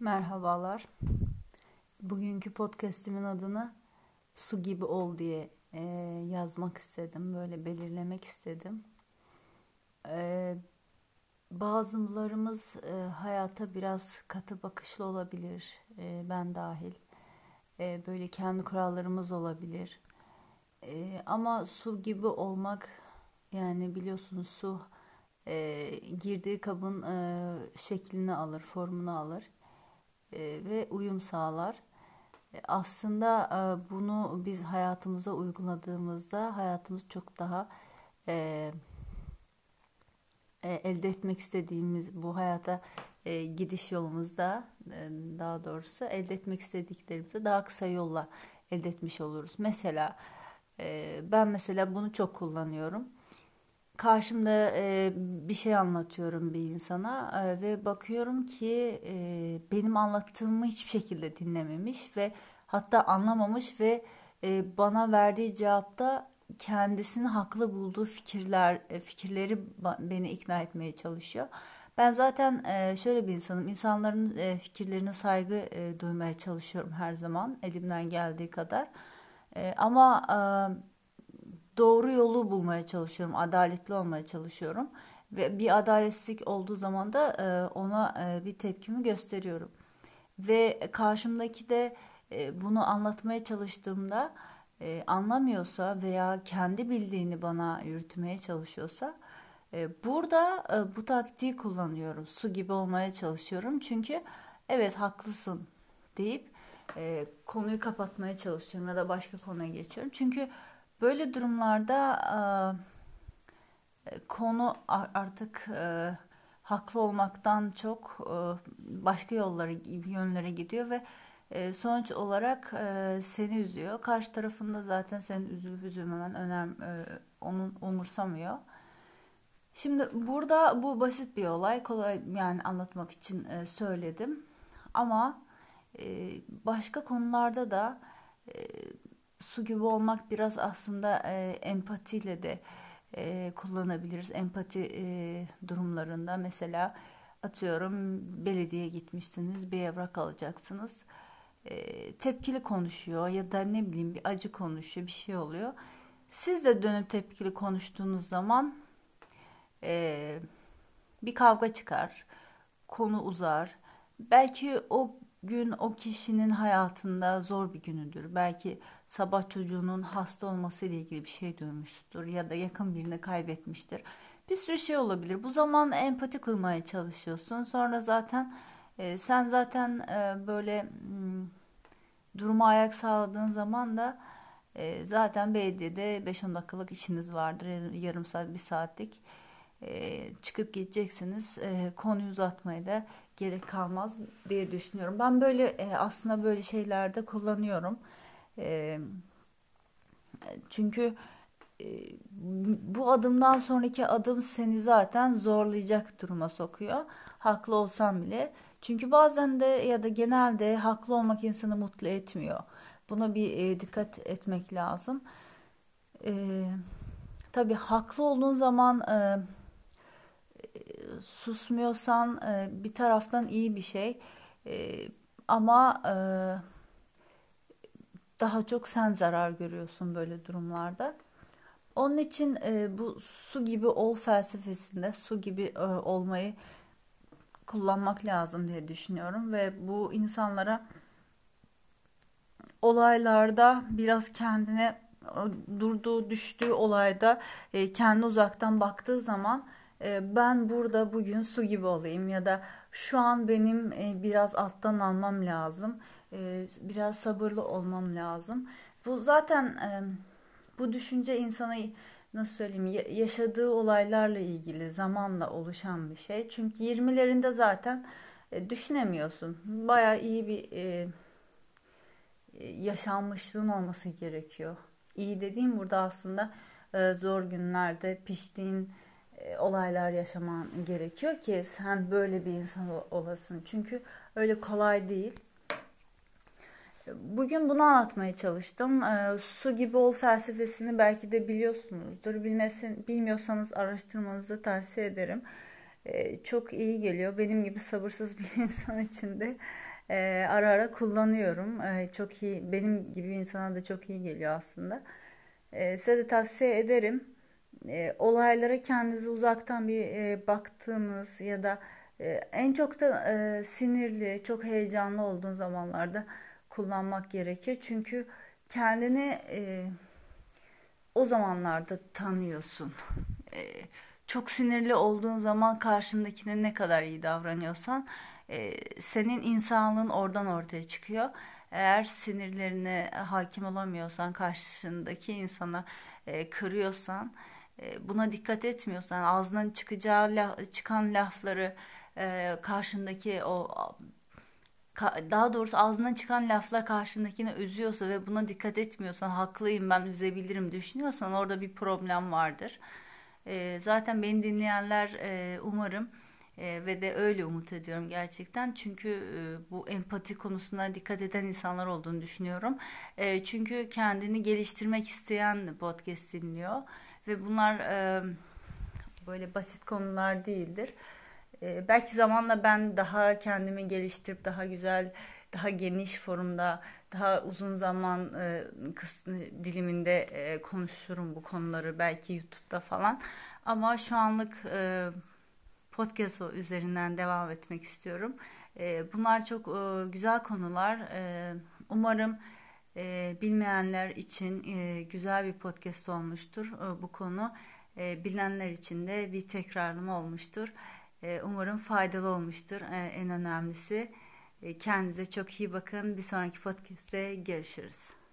Merhabalar. Bugünkü podcastimin adını Su gibi ol diye e, yazmak istedim. Böyle belirlemek istedim. E, bazılarımız e, hayata biraz katı bakışlı olabilir. E, ben dahil. E, böyle kendi kurallarımız olabilir. E, ama su gibi olmak yani biliyorsunuz su e, girdiği kabın e, şeklini alır, formunu alır ve uyum sağlar. E, aslında e, bunu biz hayatımıza uyguladığımızda hayatımız çok daha elde etmek istediğimiz bu hayata gidiş yolumuzda daha doğrusu elde etmek istediklerimizi daha kısa yolla elde etmiş oluruz. Mesela ben mesela bunu çok kullanıyorum karşımda e, bir şey anlatıyorum bir insana e, ve bakıyorum ki e, benim anlattığımı hiçbir şekilde dinlememiş ve hatta anlamamış ve e, bana verdiği cevapta kendisini haklı bulduğu fikirler e, fikirleri beni ikna etmeye çalışıyor. Ben zaten e, şöyle bir insanım. İnsanların e, fikirlerine saygı e, duymaya çalışıyorum her zaman elimden geldiği kadar. E, ama doğru yolu bulmaya çalışıyorum, adaletli olmaya çalışıyorum ve bir adaletsizlik olduğu zaman da e, ona e, bir tepkimi gösteriyorum. Ve karşımdaki de e, bunu anlatmaya çalıştığımda anlamıyorsa veya kendi bildiğini bana yürütmeye çalışıyorsa burada bu taktiği kullanıyorum. Su gibi olmaya çalışıyorum. Çünkü evet haklısın deyip konuyu kapatmaya çalışıyorum ya da başka konuya geçiyorum. Çünkü Böyle durumlarda e, konu artık e, haklı olmaktan çok e, başka yollara, yönlere gidiyor ve e, sonuç olarak e, seni üzüyor. Karşı tarafında zaten senin üzülüp üzülmemen önem e, onun umursamıyor. Şimdi burada bu basit bir olay, kolay yani anlatmak için e, söyledim. Ama e, başka konularda da e, su gibi olmak biraz aslında e, empatiyle de e, kullanabiliriz. Empati e, durumlarında mesela atıyorum belediye gitmişsiniz bir evrak alacaksınız. E, tepkili konuşuyor ya da ne bileyim bir acı konuşuyor bir şey oluyor. Siz de dönüp tepkili konuştuğunuz zaman e, bir kavga çıkar, konu uzar. Belki o gün o kişinin hayatında zor bir günüdür. Belki sabah çocuğunun hasta olması ile ilgili bir şey duymuştur ya da yakın birini kaybetmiştir. Bir sürü şey olabilir. Bu zaman empati kurmaya çalışıyorsun. Sonra zaten e, sen zaten e, böyle hmm, duruma ayak sağladığın zaman da e, zaten belediyede 5-10 dakikalık işiniz vardır. Yarım saat, bir saatlik çıkıp gideceksiniz. E, konuyu uzatmaya da gerek kalmaz diye düşünüyorum. Ben böyle e, aslında böyle şeylerde kullanıyorum. E, çünkü e, bu adımdan sonraki adım seni zaten zorlayacak duruma sokuyor. Haklı olsam bile. Çünkü bazen de ya da genelde haklı olmak insanı mutlu etmiyor. Buna bir e, dikkat etmek lazım. E, tabii haklı olduğun zaman e, susmuyorsan e, bir taraftan iyi bir şey e, ama e, daha çok sen zarar görüyorsun böyle durumlarda. Onun için e, bu su gibi ol felsefesinde su gibi e, olmayı kullanmak lazım diye düşünüyorum ve bu insanlara olaylarda biraz kendine durduğu düştüğü olayda e, kendi uzaktan baktığı zaman ben burada bugün su gibi olayım ya da şu an benim e, biraz alttan almam lazım. Ee, biraz sabırlı olmam lazım. Bu zaten e, bu düşünce insana nasıl söyleyeyim yaşadığı olaylarla ilgili zamanla oluşan bir şey. Çünkü 20'lerinde zaten e, düşünemiyorsun. Baya iyi bir yaşanmışlığın olması gerekiyor. İyi dediğim burada aslında zor günlerde piştiğin olaylar yaşaman gerekiyor ki sen böyle bir insan olasın. Çünkü öyle kolay değil. Bugün bunu anlatmaya çalıştım. E, su gibi ol felsefesini belki de biliyorsunuzdur. Bilmesin, bilmiyorsanız araştırmanızı tavsiye ederim. e, çok iyi geliyor. Benim gibi sabırsız bir insan için de e, ara ara kullanıyorum. E, çok iyi, benim gibi insana da çok iyi geliyor aslında. E, size de tavsiye ederim. E, olaylara kendinizi uzaktan bir e, baktığınız ya da e, en çok da e, sinirli, çok heyecanlı olduğun zamanlarda kullanmak gerekiyor. Çünkü kendini e, o zamanlarda tanıyorsun. E, çok sinirli olduğun zaman karşındakine ne kadar iyi davranıyorsan e, senin insanlığın oradan ortaya çıkıyor. Eğer sinirlerine hakim olamıyorsan, karşındaki insana e, kırıyorsan, buna dikkat etmiyorsan, ağzından çıkacağı laf, çıkan lafları e, karşındaki o daha doğrusu ağzından çıkan laflar karşındakini üzüyorsa ve buna dikkat etmiyorsan haklıyım ben üzebilirim düşünüyorsan orada bir problem vardır. E, zaten beni dinleyenler e, umarım e, ve de öyle umut ediyorum gerçekten. Çünkü e, bu empati konusuna dikkat eden insanlar olduğunu düşünüyorum. E, çünkü kendini geliştirmek isteyen podcast dinliyor ve bunlar e, böyle basit konular değildir. E, belki zamanla ben daha kendimi geliştirip daha güzel, daha geniş forumda, daha uzun zaman e, kısmı, diliminde e, konuşurum bu konuları belki YouTube'da falan. Ama şu anlık e, podcast üzerinden devam etmek istiyorum. E, bunlar çok e, güzel konular. E, umarım e, bilmeyenler için e, güzel bir podcast olmuştur e, bu konu. E, bilenler için de bir tekrarlama olmuştur. E, umarım faydalı olmuştur e, en önemlisi. E, kendinize çok iyi bakın. Bir sonraki podcast'te görüşürüz.